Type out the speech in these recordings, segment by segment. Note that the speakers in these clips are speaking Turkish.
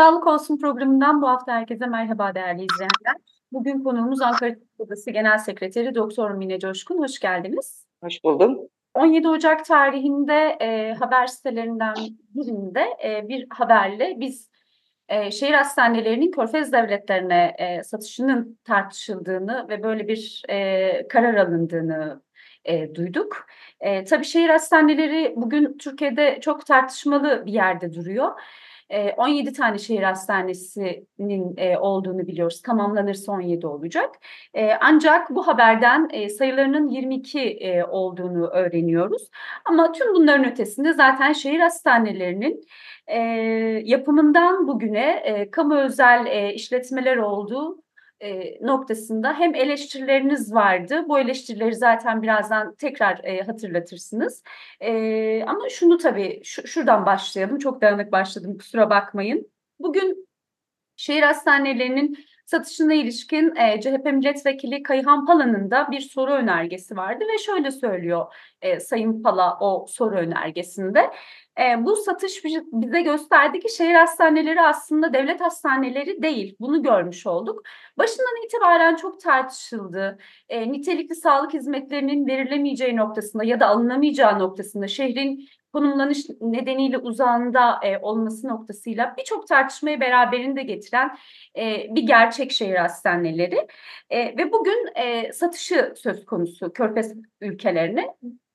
Sağlık Olsun programından bu hafta herkese merhaba değerli izleyenler. Bugün konuğumuz Ankara Tıp Odası Genel Sekreteri Doktor Mine Coşkun. Hoş geldiniz. Hoş buldum. 17 Ocak tarihinde e, haber sitelerinden birinde e, bir haberle biz e, şehir hastanelerinin körfez devletlerine e, satışının tartışıldığını ve böyle bir e, karar alındığını e, duyduk. E, tabii şehir hastaneleri bugün Türkiye'de çok tartışmalı bir yerde duruyor. 17 tane şehir hastanesinin olduğunu biliyoruz. Tamamlanırsa 17 olacak. Ancak bu haberden sayılarının 22 olduğunu öğreniyoruz. Ama tüm bunların ötesinde zaten şehir hastanelerinin yapımından bugüne kamu özel işletmeler olduğu e, noktasında hem eleştirileriniz vardı. Bu eleştirileri zaten birazdan tekrar e, hatırlatırsınız. E, ama şunu tabii şu, şuradan başlayalım. Çok dağınık başladım kusura bakmayın. Bugün şehir hastanelerinin satışına ilişkin e, CHP milletvekili Kayhan Pala'nın da bir soru önergesi vardı ve şöyle söylüyor e, Sayın Pala o soru önergesinde. E, bu satış bize gösterdi ki şehir hastaneleri aslında devlet hastaneleri değil. Bunu görmüş olduk. Başından itibaren çok tartışıldı. E, nitelikli sağlık hizmetlerinin verilemeyeceği noktasında ya da alınamayacağı noktasında şehrin konumlanış nedeniyle uzağında e, olması noktasıyla birçok tartışmayı beraberinde getiren e, bir gerçek şehir hastaneleri e, ve bugün e, satışı söz konusu Körfez ülkelerine.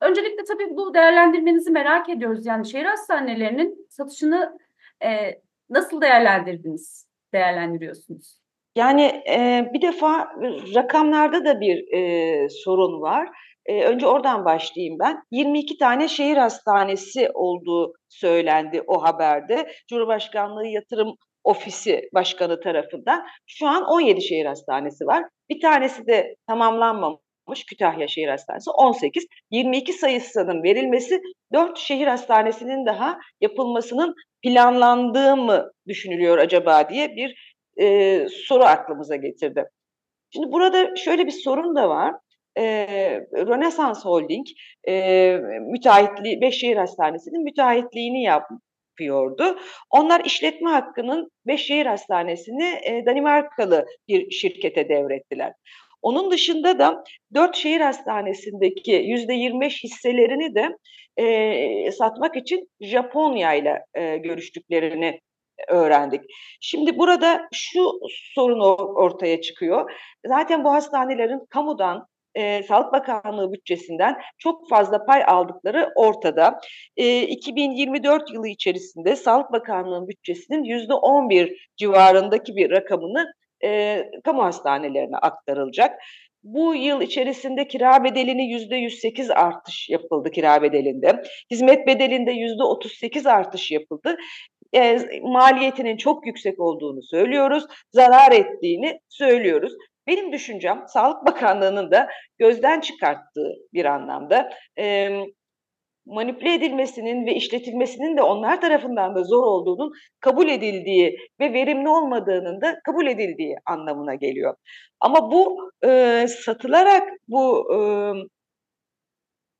Öncelikle tabii bu değerlendirmenizi merak ediyoruz. Yani şehir hastanelerinin satışını e, nasıl değerlendirdiniz, değerlendiriyorsunuz? Yani e, bir defa rakamlarda da bir e, sorun var. E, önce oradan başlayayım ben. 22 tane şehir hastanesi olduğu söylendi o haberde. Cumhurbaşkanlığı Yatırım Ofisi Başkanı tarafından. Şu an 17 şehir hastanesi var. Bir tanesi de tamamlanmamış Kütahya Şehir Hastanesi 18. 22 sayısının verilmesi 4 şehir hastanesinin daha yapılmasının planlandığı mı düşünülüyor acaba diye bir e, soru aklımıza getirdi. Şimdi burada şöyle bir sorun da var e, Rönesans Holding e, müteahhitliği, Beşşehir Hastanesi'nin müteahhitliğini yapıyordu. Onlar işletme hakkının Beşşehir Hastanesi'ni e, Danimarkalı bir şirkete devrettiler. Onun dışında da dört şehir hastanesindeki yüzde 25 hisselerini de e, satmak için Japonya ile görüştüklerini öğrendik. Şimdi burada şu sorun ortaya çıkıyor. Zaten bu hastanelerin kamudan e, Sağlık Bakanlığı bütçesinden çok fazla pay aldıkları ortada. E, 2024 yılı içerisinde Sağlık Bakanlığı bütçesinin yüzde 11 civarındaki bir rakamını e, kamu hastanelerine aktarılacak. Bu yıl içerisinde kira bedelini yüzde 108 artış yapıldı kira bedelinde. Hizmet bedelinde yüzde 38 artış yapıldı. E, maliyetinin çok yüksek olduğunu söylüyoruz, zarar ettiğini söylüyoruz. Benim düşüncem Sağlık Bakanlığı'nın da gözden çıkarttığı bir anlamda e, manipüle edilmesinin ve işletilmesinin de onlar tarafından da zor olduğunun kabul edildiği ve verimli olmadığının da kabul edildiği anlamına geliyor. Ama bu e, satılarak bu e,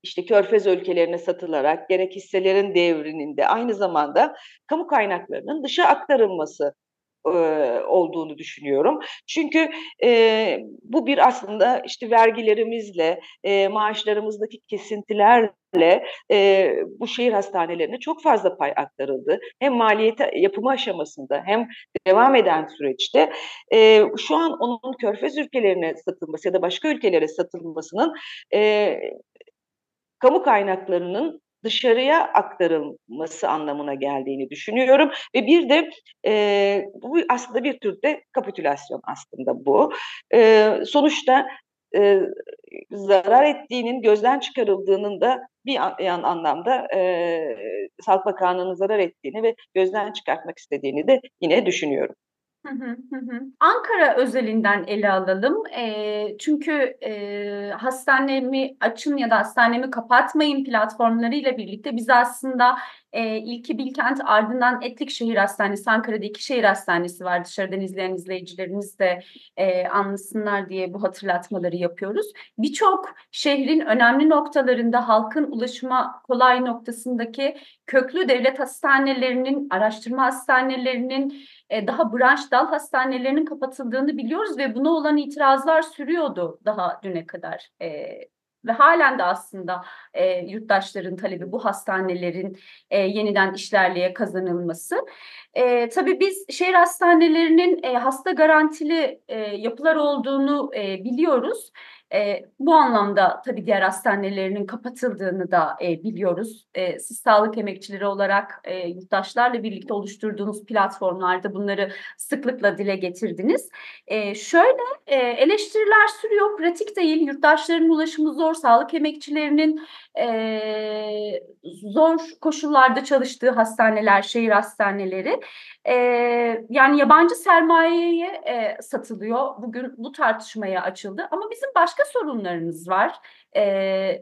işte körfez ülkelerine satılarak gerek hisselerin devrinin de aynı zamanda kamu kaynaklarının dışa aktarılması olduğunu düşünüyorum. Çünkü e, bu bir aslında işte vergilerimizle, e, maaşlarımızdaki kesintilerle e, bu şehir hastanelerine çok fazla pay aktarıldı. Hem maliyete yapımı aşamasında hem devam eden süreçte e, şu an onun körfez ülkelerine satılması ya da başka ülkelere satılmasının e, kamu kaynaklarının dışarıya aktarılması anlamına geldiğini düşünüyorum ve bir de e, bu aslında bir tür de kapitülasyon aslında bu. E, sonuçta e, zarar ettiğinin gözden çıkarıldığının da bir yan anlamda e, Sağlık Bakanlığı'nın zarar ettiğini ve gözden çıkartmak istediğini de yine düşünüyorum. Ankara özelinden ele alalım. Eee, çünkü, eee, hastanemi açın ya da hastanemi kapatmayın platformlarıyla birlikte biz aslında, E, ilki Bilkent ardından Etlik Şehir Hastanesi, Ankara'da iki şehir hastanesi var. Dışarıdan izleyen izleyicilerimiz de e, anlasınlar diye bu hatırlatmaları yapıyoruz. Birçok şehrin önemli noktalarında halkın ulaşıma kolay noktasındaki köklü devlet hastanelerinin, araştırma hastanelerinin, e, daha branş dal hastanelerinin kapatıldığını biliyoruz ve buna olan itirazlar sürüyordu daha düne kadar. E, ve halen de aslında e, yurttaşların talebi bu hastanelerin e, yeniden işlerliğe kazanılması. E, tabii biz şehir hastanelerinin e, hasta garantili e, yapılar olduğunu e, biliyoruz. E, bu anlamda tabii diğer hastanelerinin kapatıldığını da e, biliyoruz. E, siz sağlık emekçileri olarak e, yurttaşlarla birlikte oluşturduğunuz platformlarda bunları sıklıkla dile getirdiniz. E, şöyle e, eleştiriler sürüyor, pratik değil. Yurttaşların ulaşımı zor, sağlık emekçilerinin e, zor koşullarda çalıştığı hastaneler, şehir hastaneleri. E, yani yabancı sermayeye e, satılıyor. Bugün bu tartışmaya açıldı. Ama bizim başka sorunlarımız var. E,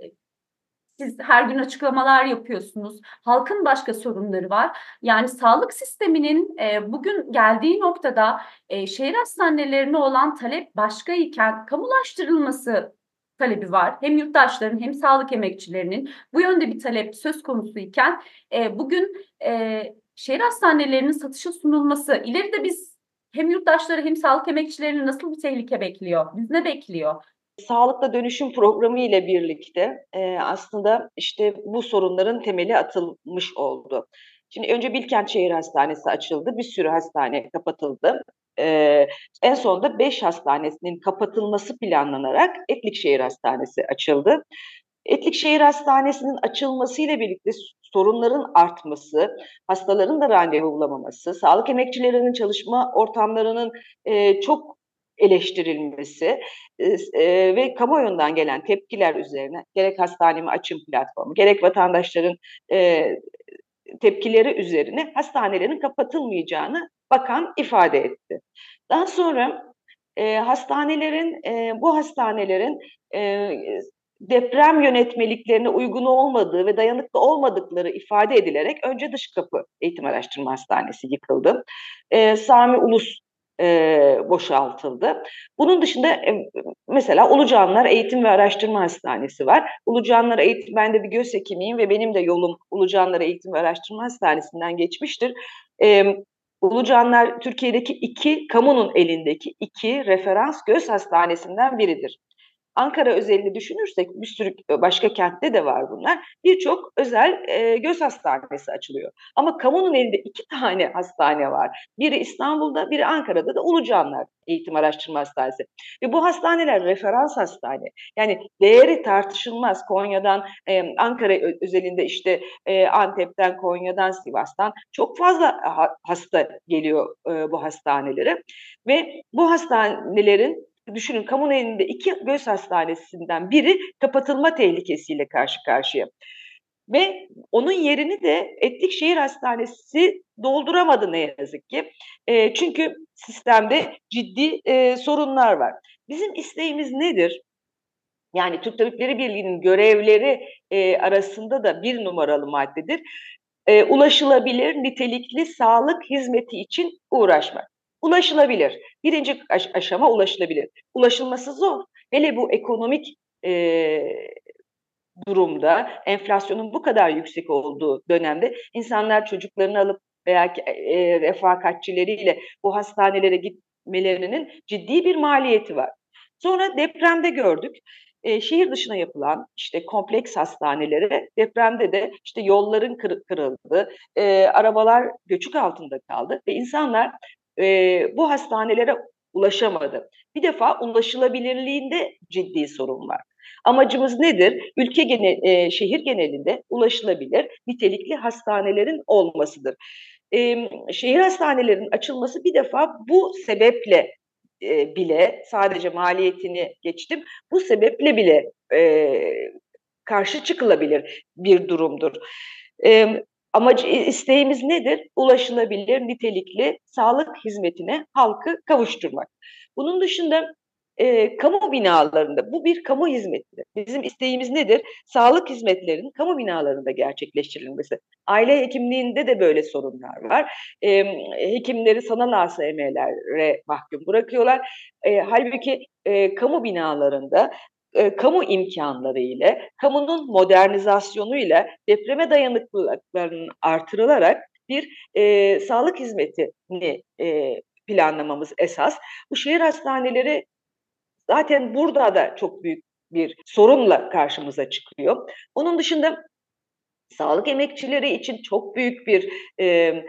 siz her gün açıklamalar yapıyorsunuz. Halkın başka sorunları var. Yani sağlık sisteminin e, bugün geldiği noktada e, şehir hastanelerine olan talep başka iken kamulaştırılması talebi var. Hem yurttaşların hem sağlık emekçilerinin bu yönde bir talep söz konusu iken e, bugün e, şehir hastanelerinin satışa sunulması ileride biz hem yurttaşları hem sağlık emekçilerini nasıl bir tehlike bekliyor? Biz ne bekliyor? Sağlıkla Dönüşüm Programı ile birlikte e, aslında işte bu sorunların temeli atılmış oldu. Şimdi önce Bilkent Şehir Hastanesi açıldı. Bir sürü hastane kapatıldı. Ee, en sonunda 5 hastanesinin kapatılması planlanarak Etlik Şehir Hastanesi açıldı. Etlik Şehir Hastanesi'nin açılmasıyla birlikte sorunların artması, hastaların da randevu bulamaması, sağlık emekçilerinin çalışma ortamlarının e, çok eleştirilmesi e, ve kamuoyundan gelen tepkiler üzerine gerek hastanemi açım platformu, gerek vatandaşların e, tepkileri üzerine hastanelerin kapatılmayacağını bakan ifade etti. Daha sonra e, hastanelerin, e, bu hastanelerin e, deprem yönetmeliklerine uygun olmadığı ve dayanıklı olmadıkları ifade edilerek önce dış kapı eğitim araştırma hastanesi yıkıldı. E, Sami Ulus e, boşaltıldı. Bunun dışında e, mesela Ulucanlar Eğitim ve Araştırma Hastanesi var. Ulucanlar Eğitim, ben de bir göz hekimiyim ve benim de yolum Ulucanlar Eğitim ve Araştırma Hastanesi'nden geçmiştir. E, Ulucanlar Türkiye'deki iki, kamunun elindeki iki referans göz hastanesinden biridir. Ankara özelini düşünürsek bir sürü başka kentte de var bunlar. Birçok özel e, göz hastanesi açılıyor. Ama kamunun elinde iki tane hastane var. Biri İstanbul'da, biri Ankara'da da Ulucanlar Eğitim Araştırma Hastanesi. Ve bu hastaneler referans hastane. Yani değeri tartışılmaz. Konya'dan, e, Ankara özelinde işte e, Antep'ten, Konya'dan, Sivas'tan çok fazla ha, hasta geliyor e, bu hastanelere. Ve bu hastanelerin düşünün kamunun elinde iki göz hastanesinden biri kapatılma tehlikesiyle karşı karşıya. Ve onun yerini de Etlik Şehir Hastanesi dolduramadı ne yazık ki. E, çünkü sistemde ciddi e, sorunlar var. Bizim isteğimiz nedir? Yani Türk Tabipleri Birliği'nin görevleri e, arasında da bir numaralı maddedir. E, ulaşılabilir, nitelikli sağlık hizmeti için uğraşmak. Ulaşılabilir. Birinci aş- aşama ulaşılabilir. Ulaşılması zor. Hele bu ekonomik e, durumda, enflasyonun bu kadar yüksek olduğu dönemde insanlar çocuklarını alıp veya e, refakatçileriyle bu hastanelere gitmelerinin ciddi bir maliyeti var. Sonra depremde gördük. E, şehir dışına yapılan işte kompleks hastanelere depremde de işte yolların kır, kırıldı, e, arabalar göçük altında kaldı ve insanlar e, bu hastanelere ulaşamadı. Bir defa ulaşılabilirliğinde ciddi sorun var. Amacımız nedir? Ülke genel, e, şehir genelinde ulaşılabilir, nitelikli hastanelerin olmasıdır. E, şehir hastanelerinin açılması bir defa bu sebeple e, bile sadece maliyetini geçtim. Bu sebeple bile e, karşı çıkılabilir bir durumdur. E, Amacı isteğimiz nedir? Ulaşılabilir, nitelikli sağlık hizmetine halkı kavuşturmak. Bunun dışında eee, kamu binalarında bu bir kamu hizmetidir. Bizim isteğimiz nedir? Sağlık hizmetlerinin kamu binalarında gerçekleştirilmesi. Aile hekimliğinde de böyle sorunlar var. Emm, hekimleri sanal ASM'lere mahkum bırakıyorlar. Eee, hâlbuki, eee, kamu binalarında, eee, kamu imkânları ile, kamunun modernizasyonuyla depreme dayanıklılıklarının artırılarak bir, eee, sağlık hizmetini, eee, planlamamız esas. Bu şehir hastaneleri zaten burada da çok büyük bir sorunla karşımıza çıkıyor. Onun dışında sağlık emekçileri için çok büyük bir, emm,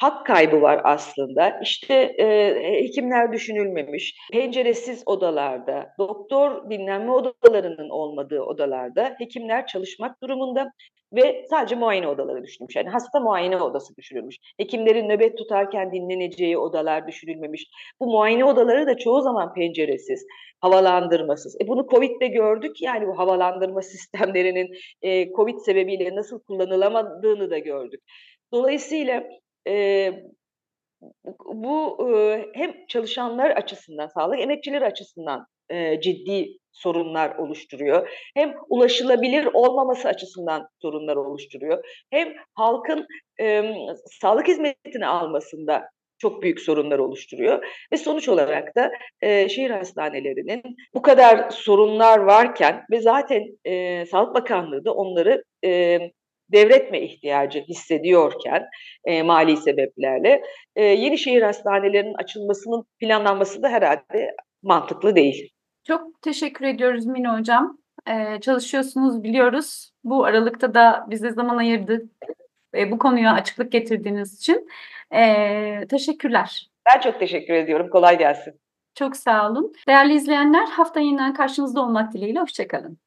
hak kaybı var aslında. İşte, eee, hekimler düşünülmemiş, penceresiz odalarda, doktor dinlenme odalarının olmadığı odalarda hekimler çalışmak durumunda ve sadece muayene odaları düşünülmüş. Yani hasta muayene odası düşünülmüş. Hekimlerin nöbet tutarken dinleneceği odalar düşünülmemiş. Bu muayene odaları da çoğu zaman penceresiz, havalandırmasız. E, bunu COVID'de gördük, yani bu havalandırma sistemlerinin, eee, COVID sebebiyle nasıl kullanılamadığını da gördük. Dolayısıyla, eee, bu, ııı, hem çalışanlar açısından, sağlık emekçileri açısından, eee, ciddi sorunlar oluşturuyor. Hem ulaşılabilir olmaması açısından sorunlar oluşturuyor. Hem halkın, emm, sağlık hizmetini almasında çok büyük sorunlar oluşturuyor ve sonuç olarak da, eee, şehir hastanelerinin bu kadar sorunlar varken ve zaten, eee, Sağlık Bakanlığı da onları, emm, devretme ihtiyacı hissediyorken, eee, mali sebeplerle, eee, yeni şehir hastanelerinin açılmasının planlanması da herhâlde mantıklı değil. Çok teşekkür ediyoruz Mine Hocam. Eee, çalışıyorsunuz biliyoruz. Bu aralıkta da bize zaman ayırdı ve bu konuya açıklık getirdiğiniz için, eee, teşekkürler. Ben çok teşekkür ediyorum. Kolay gelsin. Çok sağ olun. Değerli izleyenler, haftaya yeniden karşınızda olmak dileğiyle, hoşça kalın.